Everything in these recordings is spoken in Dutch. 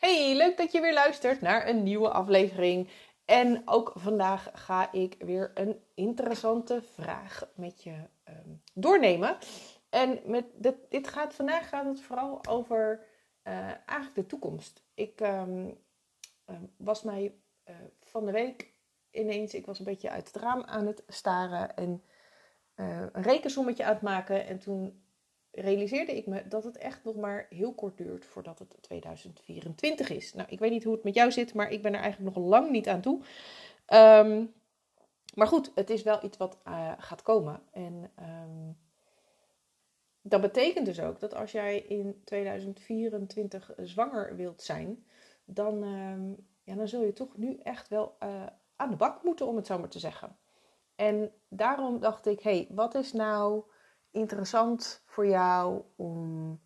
Hey, leuk dat je weer luistert naar een nieuwe aflevering. En ook vandaag ga ik weer een interessante vraag met je ehm, doornemen. En met dit, dit gaat, vandaag gaat het vooral over uh, eigenlijk de toekomst. Ik ehm, ehm, was mij uh, van de week ineens, ik was een beetje uit het raam aan het staren en uh, een rekensommetje aan het maken. En toen realiseerde ik me dat het echt nog maar heel kort duurt voordat het 2024 is. Nou, ik weet niet hoe het met jou zit, maar ik ben er eigenlijk nog lang niet aan toe. Um, maar goed, het is wel iets wat uh, gaat komen. En um, dat betekent dus ook dat als jij in 2024 zwanger wilt zijn, dan, um, ja, dan zul je toch nu echt wel uh, aan de bak moeten, om het zo maar te zeggen. En daarom dacht ik, hé, hey, wat is nou interessant voor jou om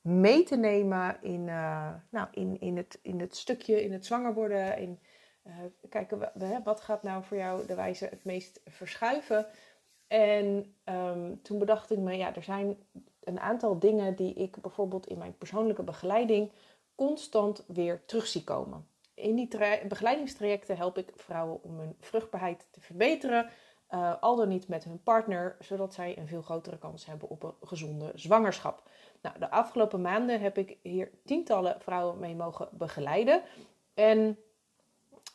mee te nemen in, uh, nou, in, in, het, in het stukje, in het zwanger worden. In, uh, kijken, wat gaat nou voor jou de wijze het meest verschuiven? En um, toen bedacht ik me, ja, er zijn een aantal dingen die ik bijvoorbeeld in mijn persoonlijke begeleiding constant weer terug zie komen. In die begeleidingstrajecten help ik vrouwen om hun vruchtbaarheid te verbeteren, uh, al dan niet met hun partner, zodat zij een veel grotere kans hebben op een gezonde zwangerschap. Nou, de afgelopen maanden heb ik hier tientallen vrouwen mee mogen begeleiden. En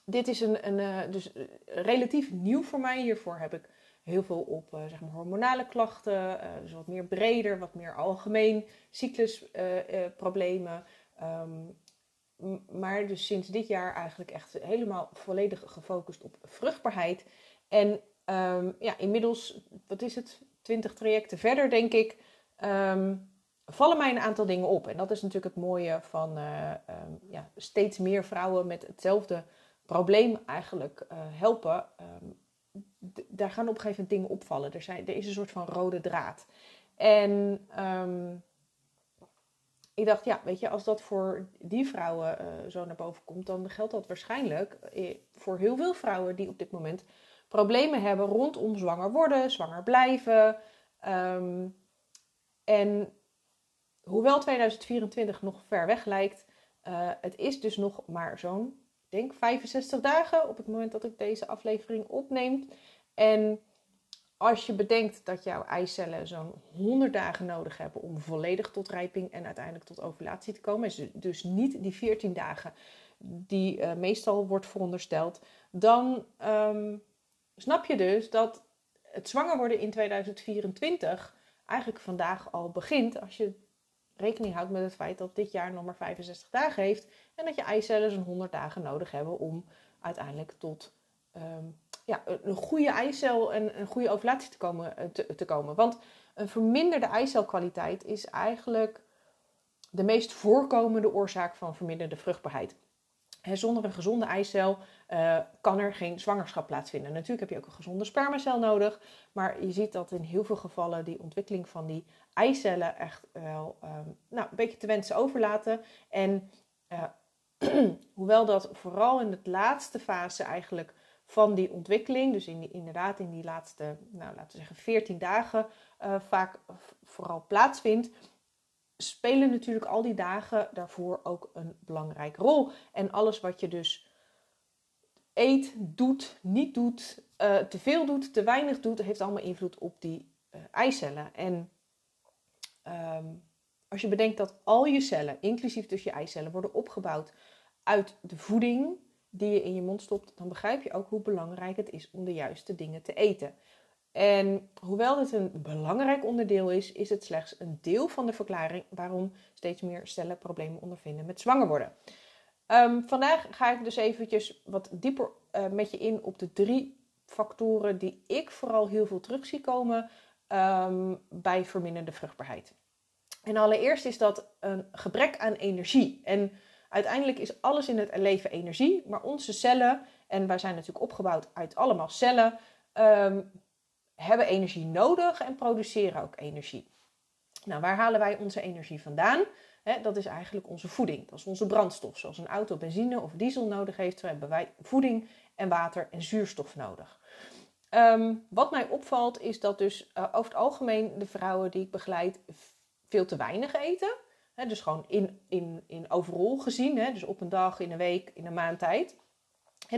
dit is een, een uh, dus eh, relatief nieuw voor mij. Hiervoor heb ik heel veel op zeg maar hormonale klachten, dus wat meer breder, wat meer algemeen, cyclusproblemen. Um, maar dus sinds dit jaar eigenlijk echt helemaal volledig gefocust op vruchtbaarheid. En um, ja, inmiddels, wat is het, 20 trajecten verder, denk ik, um, vallen mij een aantal dingen op. En dat is natuurlijk het mooie van uh, um, ja, steeds meer vrouwen met hetzelfde probleem eigenlijk uh, helpen. daar gaan op een gegeven moment dingen opvallen. Er, zijn, er is een soort van rode draad. En ik dacht, ja, weet je, als dat voor die vrouwen uh, zo naar boven komt, dan geldt dat waarschijnlijk voor heel veel vrouwen die op dit moment problemen hebben rondom zwanger worden, zwanger blijven. Um, en hoewel 2024 nog ver weg lijkt, uh, het is dus nog maar zo'n, denk 65 dagen op het moment dat ik deze aflevering opneem. En als je bedenkt dat jouw eicellen zo'n 100 dagen nodig hebben om volledig tot rijping en uiteindelijk tot ovulatie te komen, is dus niet die 14 dagen die uh, meestal wordt verondersteld, dan um, snap je dus dat het zwanger worden in 2024 eigenlijk vandaag al begint als je rekening houdt met het feit dat dit jaar nog maar 65 dagen heeft en dat je eicellen zo'n 100 dagen nodig hebben om uiteindelijk tot um, ja, een goede eicel en een goede ovulatie te komen, eh, te komen. Want een verminderde eicelkwaliteit is eigenlijk de meest voorkomende oorzaak van verminderde vruchtbaarheid. Zonder een gezonde eicel uh, kan er geen zwangerschap plaatsvinden. Natuurlijk heb je ook een gezonde spermacel nodig, maar je ziet dat in heel veel gevallen die ontwikkeling van die eicellen echt wel um, nou, een beetje te wensen overlaten. En uh, hoewel dat vooral in de laatste fase eigenlijk van die ontwikkeling, dus in inderdaad in die laatste, nou, laten we zeggen 14 dagen, uh, vaak vooral plaatsvindt, spelen natuurlijk al die dagen daarvoor ook een belangrijke rol. En alles wat je dus eet, doet, niet doet, uh, te veel doet, te weinig doet, heeft allemaal invloed op die uh, eicellen. En um, als je bedenkt dat al je cellen, inclusief dus je eicellen, worden opgebouwd uit de voeding die je in je mond stopt, dan begrijp je ook hoe belangrijk het is om de juiste dingen te eten. En hoewel dit een belangrijk onderdeel is, is het slechts een deel van de verklaring waarom steeds meer stellen problemen ondervinden met zwanger worden. Um, vandaag ga ik dus eventjes wat dieper uh, met je in op de drie factoren die ik vooral heel veel terug zie komen um, bij verminderde vruchtbaarheid. En allereerst is dat een gebrek aan energie. En uiteindelijk is alles in het leven energie, maar onze cellen, en wij zijn natuurlijk opgebouwd uit allemaal cellen, um, hebben energie nodig en produceren ook energie. Nou, waar halen wij onze energie vandaan? Dat is eigenlijk onze voeding. Dat is onze brandstof. Zoals een auto benzine of diesel nodig heeft, zo hebben wij voeding en water en zuurstof nodig. Um, wat mij opvalt is dat dus uh, over het algemeen de vrouwen die ik begeleid veel te weinig eten. Dus gewoon in, in, in overal gezien. Dus op een dag, in een week, in een maand tijd.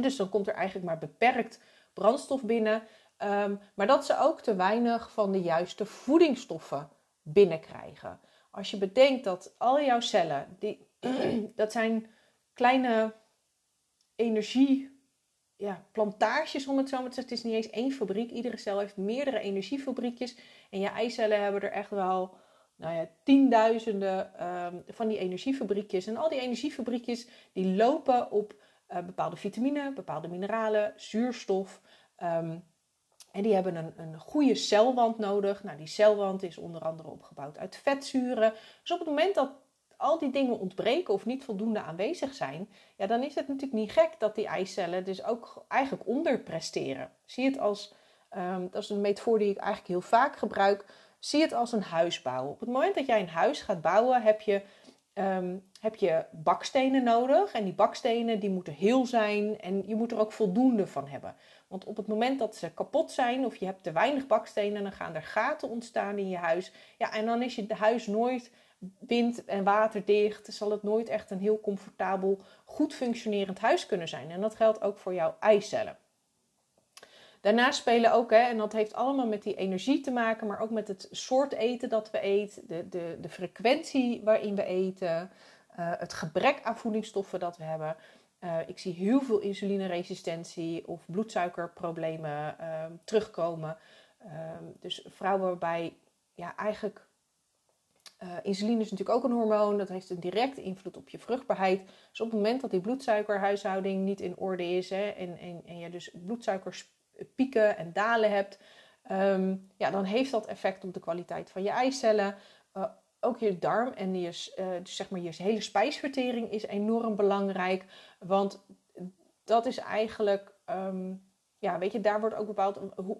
Dus dan komt er eigenlijk maar beperkt brandstof binnen. Ehm, maar dat ze ook te weinig van de juiste voedingsstoffen binnenkrijgen. Als je bedenkt dat al jouw cellen, die, dat zijn kleine energie ja, om het zo maar te zeggen. Het is niet eens één fabriek. Iedere cel heeft meerdere energiefabriekjes. En je eicellen hebben er echt wel nou ja, tienduizenden um, van die energiefabriekjes. En al die energiefabriekjes die lopen op uh, bepaalde vitamine, bepaalde mineralen, zuurstof. Um, en die hebben een, een goede celwand nodig. Nou, die celwand is onder andere opgebouwd uit vetzuren. Dus op het moment dat al die dingen ontbreken of niet voldoende aanwezig zijn, ja, dan is het natuurlijk niet gek dat die eicellen dus ook eigenlijk onderpresteren. Zie het als, um, dat is een metafoor die ik eigenlijk heel vaak gebruik, zie het als een huis bouwen. Op het moment dat jij een huis gaat bouwen, heb je, um, heb je bakstenen nodig. En die bakstenen die moeten heel zijn en je moet er ook voldoende van hebben. Want op het moment dat ze kapot zijn of je hebt te weinig bakstenen, dan gaan er gaten ontstaan in je huis. Ja, en dan is je huis nooit wind- en waterdicht. Zal het nooit echt een heel comfortabel, goed functionerend huis kunnen zijn. En dat geldt ook voor jouw eicellen. Daarnaast spelen ook, hè, en dat heeft allemaal met die energie te maken, maar ook met het soort eten dat we eten, de, de, de frequentie waarin we eten, uh, het gebrek aan voedingsstoffen dat we hebben. Uh, ik zie heel veel insulineresistentie of bloedsuikerproblemen uh, terugkomen. Ehm, dus vrouwen waarbij ja, eigenlijk uh, insuline is natuurlijk ook een hormoon. Dat heeft een directe invloed op je vruchtbaarheid. Dus op het moment dat die bloedsuikerhuishouding niet in orde is hè, en, en, en je dus bloedsuikerspieken en dalen hebt, um, ja, dan heeft dat effect op de kwaliteit van je eicellen. Ook je darm en je, uh, dus zeg maar je hele spijsvertering is enorm belangrijk. Want dat is eigenlijk um, ja, weet je, daar wordt ook bepaald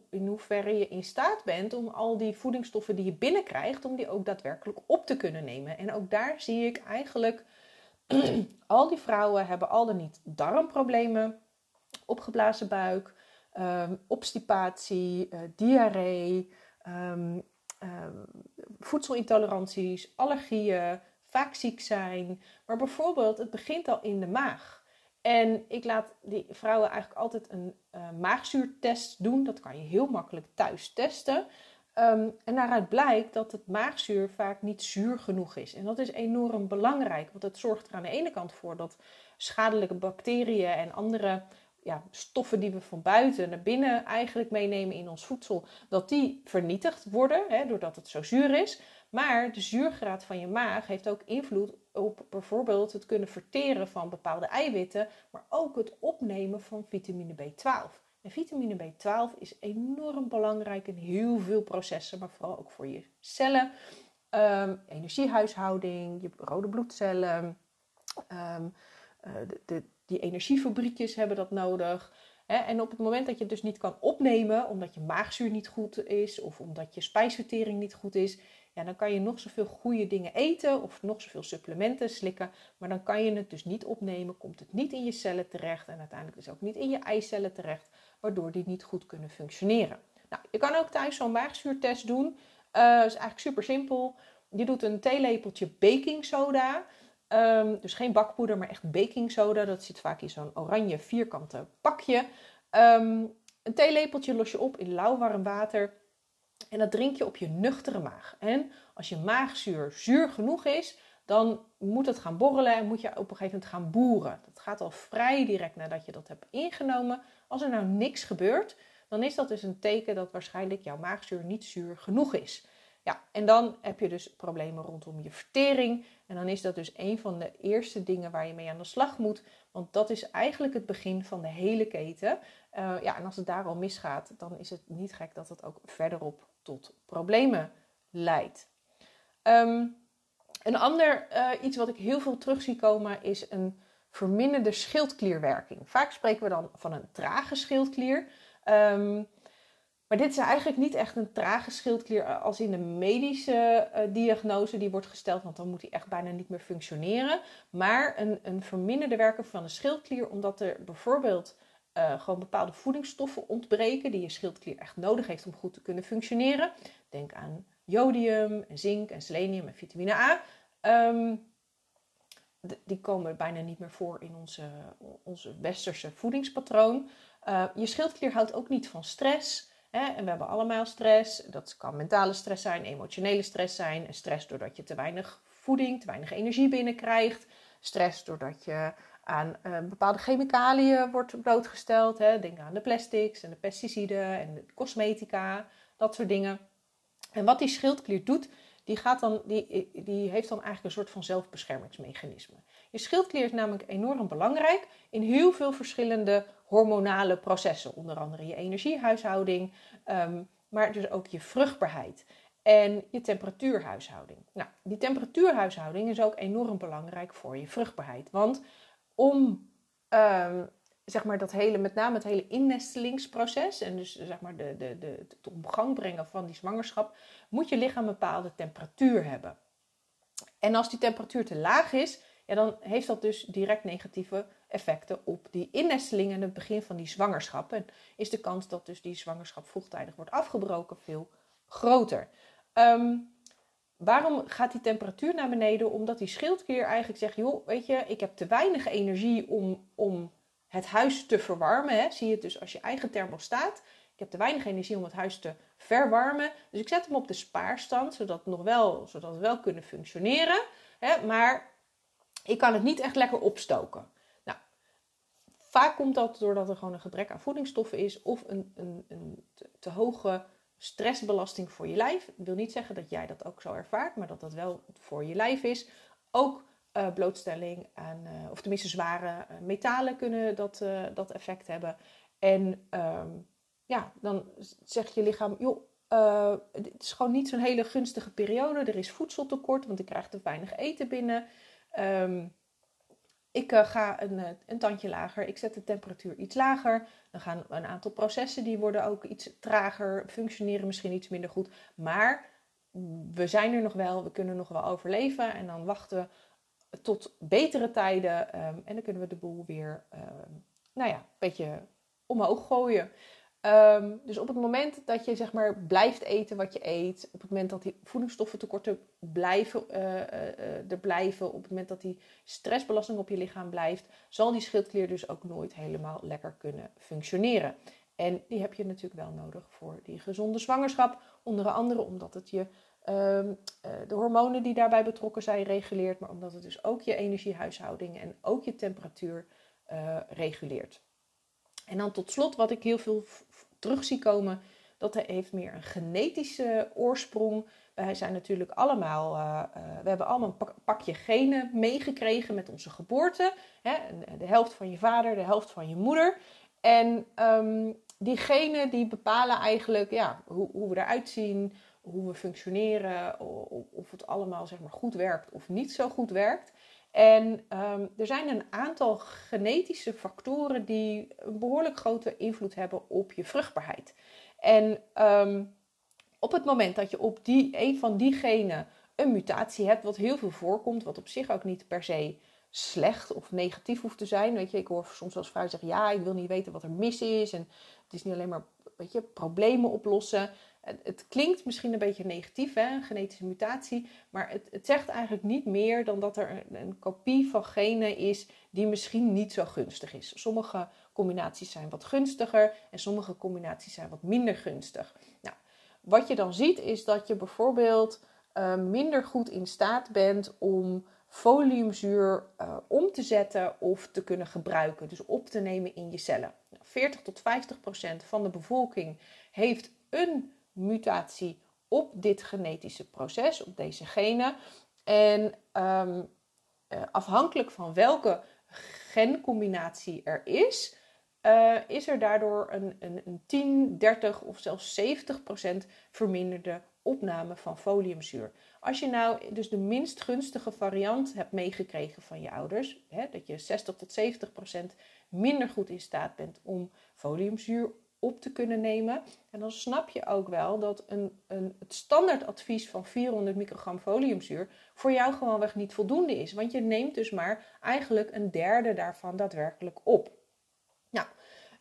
in hoeverre je in staat bent om al die voedingsstoffen die je binnenkrijgt, om die ook daadwerkelijk op te kunnen nemen. En ook daar zie ik eigenlijk, al die vrouwen hebben al dan niet darmproblemen, opgeblazen buik, um, obstipatie, uh, diarree, um, um, voedselintoleranties, allergieën, vaak ziek zijn. Maar bijvoorbeeld, het begint al in de maag. En ik laat die vrouwen eigenlijk altijd een uh, maagzuurtest doen. Dat kan je heel makkelijk thuis testen. Um, en daaruit blijkt dat het maagzuur vaak niet zuur genoeg is. En dat is enorm belangrijk, want het zorgt er aan de ene kant voor dat schadelijke bacteriën en andere ja, stoffen die we van buiten naar binnen eigenlijk meenemen in ons voedsel, dat die vernietigd worden, hè, doordat het zo zuur is. Maar de zuurgraad van je maag heeft ook invloed op bijvoorbeeld het kunnen verteren van bepaalde eiwitten, maar ook het opnemen van vitamine B12. En vitamine B12 is enorm belangrijk in heel veel processen, maar vooral ook voor je cellen, um, energiehuishouding, je rode bloedcellen. Uh, de, de, die energiefabriekjes hebben dat nodig. En op het moment dat je het dus niet kan opnemen, omdat je maagzuur niet goed is of omdat je spijsvertering niet goed is, ja, dan kan je nog zoveel goede dingen eten of nog zoveel supplementen slikken. Maar dan kan je het dus niet opnemen, komt het niet in je cellen terecht en uiteindelijk dus ook niet in je eicellen terecht, waardoor die niet goed kunnen functioneren. Nou, je kan ook thuis zo'n maagzuurtest doen. Dat is eigenlijk super simpel. Je doet een theelepeltje baking soda. Um, dus geen bakpoeder, maar echt baking soda. Dat zit vaak in zo'n oranje vierkante pakje. Um, een theelepeltje los je op in lauw water. En dat drink je op je nuchtere maag. En als je maagzuur zuur genoeg is, dan moet het gaan borrelen en moet je op een gegeven moment gaan boeren. Dat gaat al vrij direct nadat je dat hebt ingenomen. Als er nou niks gebeurt, dan is dat dus een teken dat waarschijnlijk jouw maagzuur niet zuur genoeg is. Ja, en dan heb je dus problemen rondom je vertering. En dan is dat dus een van de eerste dingen waar je mee aan de slag moet. Want dat is eigenlijk het begin van de hele keten. Uh, ja, en als het daar al misgaat, dan is het niet gek dat het ook verderop tot problemen leidt. Um, een ander uh, iets wat ik heel veel terug zie komen is een verminderde schildklierwerking. Vaak spreken we dan van een trage schildklier. Um, dit is eigenlijk niet echt een trage schildklier eh, als in de medische uh, diagnose die wordt gesteld, want dan moet hij echt bijna niet meer functioneren. Maar een, een verminderde werking van de schildklier, omdat er bijvoorbeeld uh, gewoon bepaalde voedingsstoffen ontbreken die je schildklier echt nodig heeft om goed te kunnen functioneren. Denk aan jodium, zink en selenium en vitamine A. Ehm, die komen bijna niet meer voor in onze, onze westerse voedingspatroon. Je schildklier houdt ook niet van stress. En we hebben allemaal stress. Dat kan mentale stress zijn, emotionele stress zijn. Stress doordat je te weinig voeding, te weinig energie binnenkrijgt. Stress doordat je aan uh, bepaalde chemicaliën wordt blootgesteld. Hè? Denk aan de plastics en de pesticiden en de cosmetica, dat soort dingen. En wat die schildklier doet, die, gaat dan, die, die heeft dan eigenlijk een soort van zelfbeschermingsmechanisme. Je schildklier is namelijk enorm belangrijk in heel veel verschillende hormonale processen. Onder andere je energiehuishouding, ehm, maar dus ook je vruchtbaarheid en je temperatuurhuishouding. Nou, die temperatuurhuishouding is ook enorm belangrijk voor je vruchtbaarheid. Want om um, zeg maar dat hele, met name het hele innestelingsproces en dus zeg maar de, de, de, het op gang brengen van die zwangerschap, moet je lichaam een bepaalde temperatuur hebben. En als die temperatuur te laag is, ja, dan heeft dat dus direct negatieve effecten op die innesteling en het begin van die zwangerschap. En is de kans dat dus die zwangerschap vroegtijdig wordt afgebroken veel groter. Ehm, waarom gaat die temperatuur naar beneden? Omdat die schildklier eigenlijk zegt: joh, weet je, ik heb te weinig energie om, om het huis te verwarmen. Hè. Zie je het dus als je eigen thermostaat. Ik heb te weinig energie om het huis te verwarmen. Dus ik zet hem op de spaarstand, zodat, nog wel, zodat het wel kunnen functioneren. Hè. Maar ik kan het niet echt lekker opstoken. Nou, vaak komt dat doordat er gewoon een gebrek aan voedingsstoffen is of een, een, een te, hoge stressbelasting voor je lijf. Ik wil niet zeggen dat jij dat ook zo ervaart, maar dat dat wel voor je lijf is. Ook uh, blootstelling aan, uh, of tenminste zware uh, metalen kunnen dat, dat effect hebben. En um, ja, dan zegt je lichaam, joh, het is gewoon niet zo'n hele gunstige periode. Er is voedseltekort, want ik krijg te weinig eten binnen. Um, ik ga een, een tandje lager, ik zet de temperatuur iets lager. Dan gaan een aantal processen, die worden ook iets trager, functioneren misschien iets minder goed. Maar we zijn er nog wel, we kunnen nog wel overleven. En dan wachten we tot betere tijden. Ehm, en dan kunnen we de boel weer, ehm, nou ja, een beetje omhoog gooien. Um, dus op het moment dat je zeg maar blijft eten wat je eet, op het moment dat die voedingsstoffentekorten blijven, uh, uh, er blijven, op het moment dat die stressbelasting op je lichaam blijft, zal die schildklier dus ook nooit helemaal lekker kunnen functioneren. En die heb je natuurlijk wel nodig voor die gezonde zwangerschap, onder andere omdat het je Ehm, eh, de hormonen die daarbij betrokken zijn reguleert, maar omdat het dus ook je energiehuishouding en ook je temperatuur reguleert. En dan tot slot, wat ik heel veel terug zie komen, dat heeft meer een genetische oorsprong. Wij zijn natuurlijk allemaal, uh, we hebben allemaal een pakje genen meegekregen met onze geboorte. Hè? De helft van je vader, de helft van je moeder. En um, die genen die bepalen eigenlijk ja, hoe, hoe we eruit zien, hoe we functioneren, of het allemaal zeg maar, goed werkt of niet zo goed werkt. En um, er zijn een aantal genetische factoren die een behoorlijk grote invloed hebben op je vruchtbaarheid. En um, op het moment dat je op die, een van die genen een mutatie hebt, wat heel veel voorkomt, wat op zich ook niet per se slecht of negatief hoeft te zijn. Weet je, ik hoor soms als vrouw zeggen: Ja, ik wil niet weten wat er mis is. En het is niet alleen maar weet problemen oplossen het, klinkt misschien een beetje negatief, hè, een genetische mutatie, maar het, het zegt eigenlijk niet meer dan dat er een, een, kopie van genen is die misschien niet zo gunstig is. Sommige combinaties zijn wat gunstiger en sommige combinaties zijn wat minder gunstig. Nou, wat je dan ziet is dat je bijvoorbeeld uh, minder goed in staat bent om foliumzuur uh, om te zetten of te kunnen gebruiken, dus op te nemen in je cellen. 40 nou, tot 50 procent van de bevolking heeft een mutatie op dit genetische proces, op deze genen. En um, afhankelijk van welke gencombinatie er is, uh, is er daardoor een, een, een 10, 30 of zelfs 70 procent verminderde opname van foliumzuur. Als je nou dus de minst gunstige variant hebt meegekregen van je ouders, hè, dat je 60 tot 70 procent minder goed in staat bent om foliumzuur op te kunnen nemen. En dan snap je ook wel dat een, een, het standaardadvies van 400 microgram foliumzuur voor jou gewoonweg niet voldoende is. Want je neemt dus maar eigenlijk een derde daarvan daadwerkelijk op.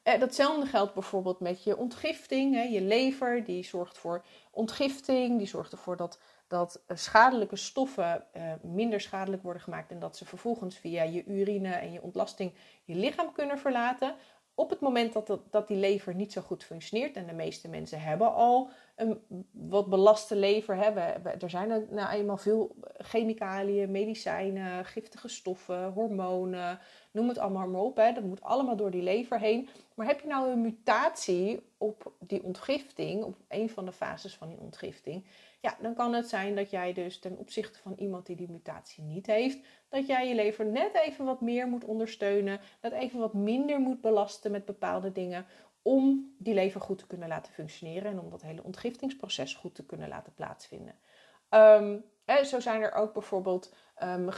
Eh, datzelfde geldt bijvoorbeeld met je ontgifting. Hè. Je lever die zorgt voor ontgifting, die zorgt ervoor dat dat eh, schadelijke stoffen uh, minder schadelijk worden gemaakt en dat ze vervolgens via je urine en je ontlasting je lichaam kunnen verlaten. Op het moment dat, dat, die lever niet zo goed functioneert, en de meeste mensen hebben al een wat belaste lever, hè, er zijn nou eenmaal veel chemicaliën, medicijnen, giftige stoffen, hormonen, noem het allemaal maar op. Hè. Dat moet allemaal door die lever heen. Maar heb je nou een mutatie op die ontgifting, op een van de fases van die ontgifting, ja, dan kan het zijn dat jij dus ten opzichte van iemand die die mutatie niet heeft, dat jij je lever net even wat meer moet ondersteunen, dat even wat minder moet belasten met bepaalde dingen, om die lever goed te kunnen laten functioneren en om dat hele ontgiftingsproces goed te kunnen laten plaatsvinden. Um, zo zijn er ook bijvoorbeeld um,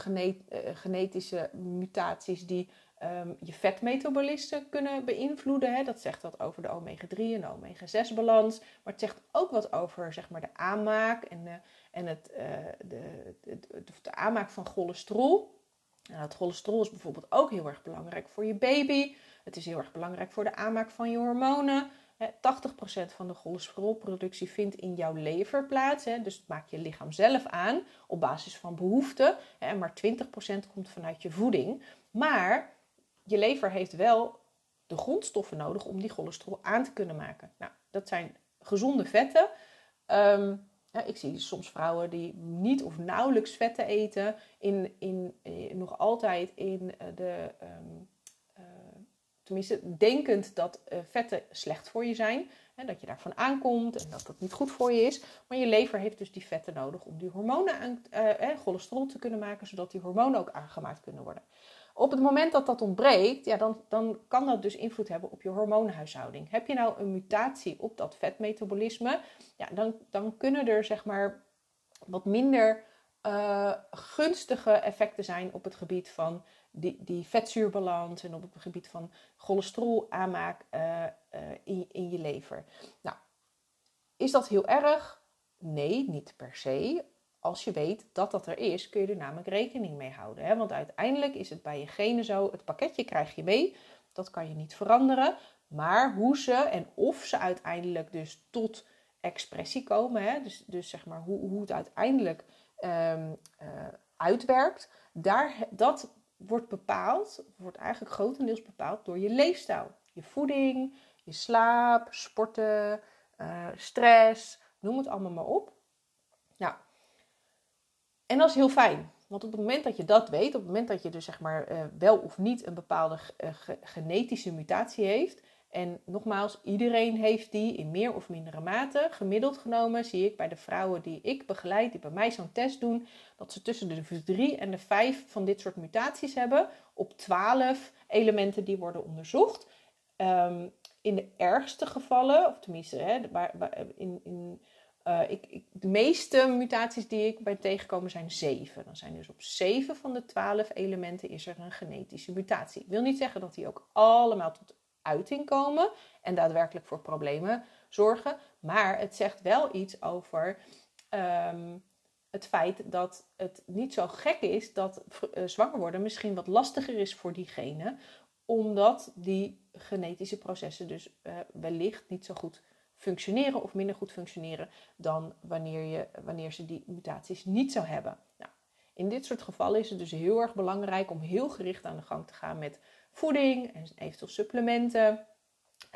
genetische mutaties die um, je vetmetabolisten kunnen beïnvloeden. Hè. Dat zegt wat over de omega-3 en de omega-6 balans. Maar het zegt ook wat over zeg maar, de aanmaak en, en het, uh, de, de, aanmaak van cholesterol. Nou, het cholesterol is bijvoorbeeld ook heel erg belangrijk voor je baby. Het is heel erg belangrijk voor de aanmaak van je hormonen. 80% van de cholesterolproductie vindt in jouw lever plaats. Dus het maakt je lichaam zelf aan op basis van behoeften. En maar 20% komt vanuit je voeding. Maar je lever heeft wel de grondstoffen nodig om die cholesterol aan te kunnen maken. Nou, dat zijn gezonde vetten. Ehm, ik zie soms vrouwen die niet of nauwelijks vetten eten, in, in, eh, nog altijd in eh, de, um, tenminste denkend dat uh, vetten slecht voor je zijn. Hè, dat je daarvan aankomt en dat dat niet goed voor je is. Maar je lever heeft dus die vetten nodig om die hormonen aan, cholesterol te kunnen maken, zodat die hormonen ook aangemaakt kunnen worden. Op het moment dat dat ontbreekt, ja, dan, dan kan dat dus invloed hebben op je hormoonhuishouding. Heb je nou een mutatie op dat vetmetabolisme, ja, dan, dan kunnen er zeg maar wat minder gunstige effecten zijn op het gebied van die, die vetzuurbalans en op het gebied van cholesterolaanmaak uh, uh, in, in je lever. Nou, is dat heel erg? Nee, niet per se als je weet dat dat er is, kun je er namelijk rekening mee houden. Hè? Want uiteindelijk is het bij je genen zo, het pakketje krijg je mee. Dat kan je niet veranderen. Maar hoe ze en of ze uiteindelijk dus tot expressie komen, hè? Dus, dus zeg maar hoe, hoe het uiteindelijk um, uh, uitwerkt, daar, dat wordt bepaald, wordt eigenlijk grotendeels bepaald door je leefstijl. Je voeding, je slaap, sporten, uh, stress, noem het allemaal maar op. Nou, en dat is heel fijn. Want op het moment dat je dat weet, op het moment dat je dus zeg maar uh, wel of niet een bepaalde uh, genetische mutatie heeft. En nogmaals, iedereen heeft die in meer of mindere mate. Gemiddeld genomen zie ik bij de vrouwen die ik begeleid, die bij mij zo'n test doen, dat ze tussen de 3 en de 5 van dit soort mutaties hebben. Op 12 elementen die worden onderzocht. Um, in de ergste gevallen, of tenminste, hè, in, in uh, ik, de meeste mutaties die ik ben tegengekomen zijn zeven. Dan zijn dus op zeven van de twaalf elementen is er een genetische mutatie. Ik wil niet zeggen dat die ook allemaal tot uiting komen en daadwerkelijk voor problemen zorgen. Maar het zegt wel iets over um, het feit dat het niet zo gek is dat uh, zwanger worden misschien wat lastiger is voor diegene. Omdat die genetische processen dus uh, wellicht niet zo goed functioneren of minder goed functioneren dan wanneer, je, wanneer ze die mutaties niet zou hebben. Nou, in dit soort gevallen is het dus heel erg belangrijk om heel gericht aan de gang te gaan met voeding en eventueel supplementen,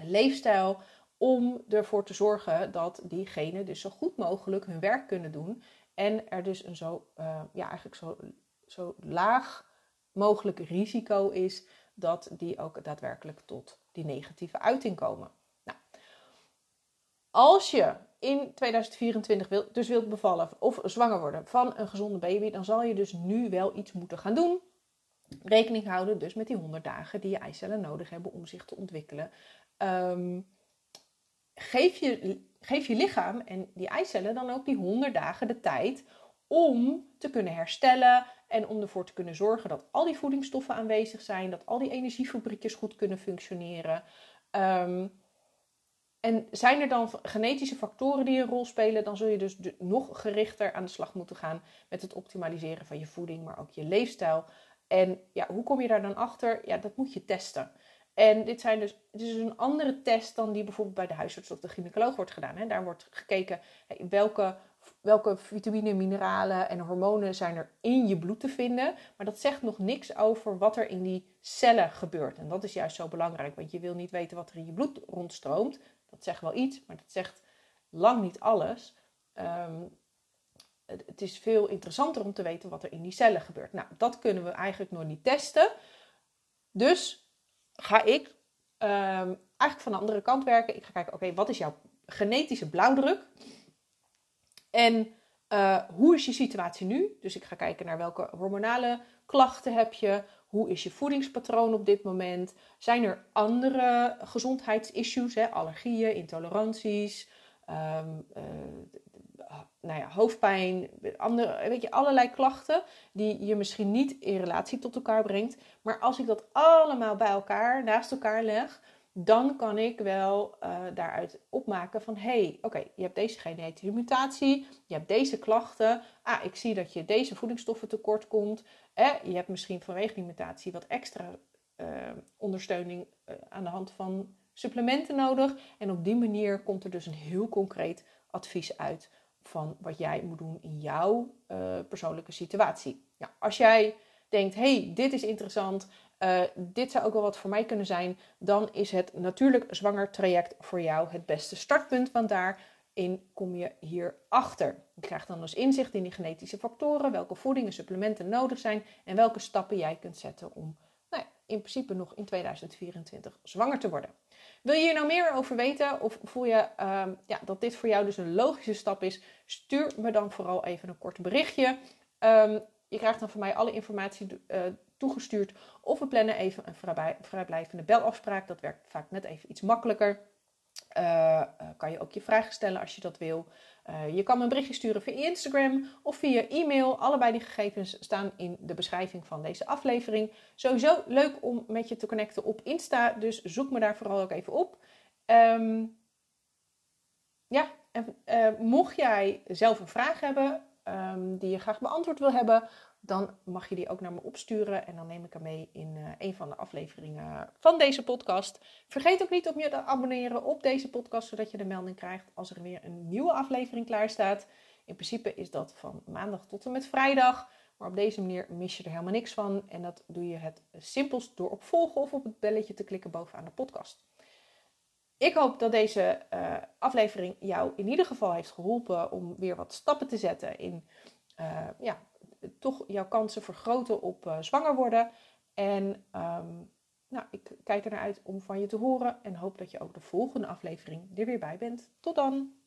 leefstijl, om ervoor te zorgen dat die genen dus zo goed mogelijk hun werk kunnen doen en er dus een zo, uh, ja, eigenlijk zo, zo laag mogelijk risico is dat die ook daadwerkelijk tot die negatieve uiting komen. Als je in 2024 wil, dus wilt bevallen of zwanger worden van een gezonde baby, dan zal je dus nu wel iets moeten gaan doen. Rekening houden dus met die 100 dagen die je eicellen nodig hebben om zich te ontwikkelen. Um, geef, je, geef je lichaam en die eicellen dan ook die 100 dagen de tijd om te kunnen herstellen en om ervoor te kunnen zorgen dat al die voedingsstoffen aanwezig zijn, dat al die energiefabriekjes goed kunnen functioneren. Um, en zijn er dan genetische factoren die een rol spelen, dan zul je dus nog gerichter aan de slag moeten gaan met het optimaliseren van je voeding, maar ook je leefstijl. En ja, hoe kom je daar dan achter? Ja, dat moet je testen. En dit, zijn dus, is een andere test dan die bijvoorbeeld bij de huisarts of de gynaecoloog wordt gedaan. Hè. Daar wordt gekeken welke welke vitamine, mineralen en hormonen zijn er in je bloed te vinden. Maar dat zegt nog niks over wat er in die cellen gebeurt. En dat is juist zo belangrijk, want je wil niet weten wat er in je bloed rondstroomt. Dat zegt wel iets, maar dat zegt lang niet alles. Ehm, het, is veel interessanter om te weten wat er in die cellen gebeurt. Nou, dat kunnen we eigenlijk nog niet testen. Dus ga ik um, eigenlijk van de andere kant werken. Ik ga kijken, oké, wat is jouw genetische blauwdruk? En uh, hoe is je situatie nu? Dus ik ga kijken naar welke hormonale klachten heb je. Hoe is je voedingspatroon op dit moment? Zijn er andere gezondheidsissues, hè? allergieën, intoleranties, um, uh, nou ja, hoofdpijn, andere, weet je, allerlei klachten die je misschien niet in relatie tot elkaar brengt. Maar als ik dat allemaal bij elkaar, naast elkaar leg, dan kan ik wel uh, daaruit opmaken van hey, oké, je hebt deze genetische mutatie, je hebt deze klachten. Ah, ik zie dat je deze voedingsstoffen tekort komt. Eh, je hebt misschien vanwege die mutatie wat extra uh, ondersteuning uh, aan de hand van supplementen nodig. En op die manier komt er dus een heel concreet advies uit van wat jij moet doen in jouw persoonlijke situatie. Als jij denkt, hey, dit is interessant, uh, dit zou ook wel wat voor mij kunnen zijn, dan is het natuurlijk zwanger traject voor jou het beste startpunt, want daarin kom je hierachter. Je krijgt dan dus inzicht in die genetische factoren, welke voeding en supplementen nodig zijn en welke stappen jij kunt zetten om in principe nog in 2024 zwanger te worden. Wil je hier nou meer over weten of voel je uh, ja, dat dit voor jou dus een logische stap is? Stuur me dan vooral even een kort berichtje. Um, je krijgt dan van mij alle informatie uh, toegestuurd. Of we plannen even een vrijblijvende belafspraak. Dat werkt vaak net even iets makkelijker. Uh, kan je ook je vragen stellen als je dat wil. Uh, je kan me een berichtje sturen via Instagram of via e-mail. Allebei die gegevens staan in de beschrijving van deze aflevering. Sowieso leuk om met je te connecten op Insta, dus zoek me daar vooral ook even op. Um, ja, en mocht jij zelf een vraag hebben um, die je graag beantwoord wil hebben, dan mag je die ook naar me opsturen en dan neem ik hem mee in uh, een van de afleveringen van deze podcast. Vergeet ook niet om je te abonneren op deze podcast, zodat je de melding krijgt als er weer een nieuwe aflevering klaar staat. In principe is dat van maandag tot en met vrijdag. Maar op deze manier mis je er helemaal niks van. En dat doe je het simpelst door op volgen of op het belletje te klikken bovenaan de podcast. Ik hoop dat deze uh, aflevering jou in ieder geval heeft geholpen om weer wat stappen te zetten in uh, ja, toch jouw kansen vergroten op uh, zwanger worden. En um, nou, ik kijk er naar uit om van je te horen en hoop dat je ook de volgende aflevering er weer bij bent. Tot dan!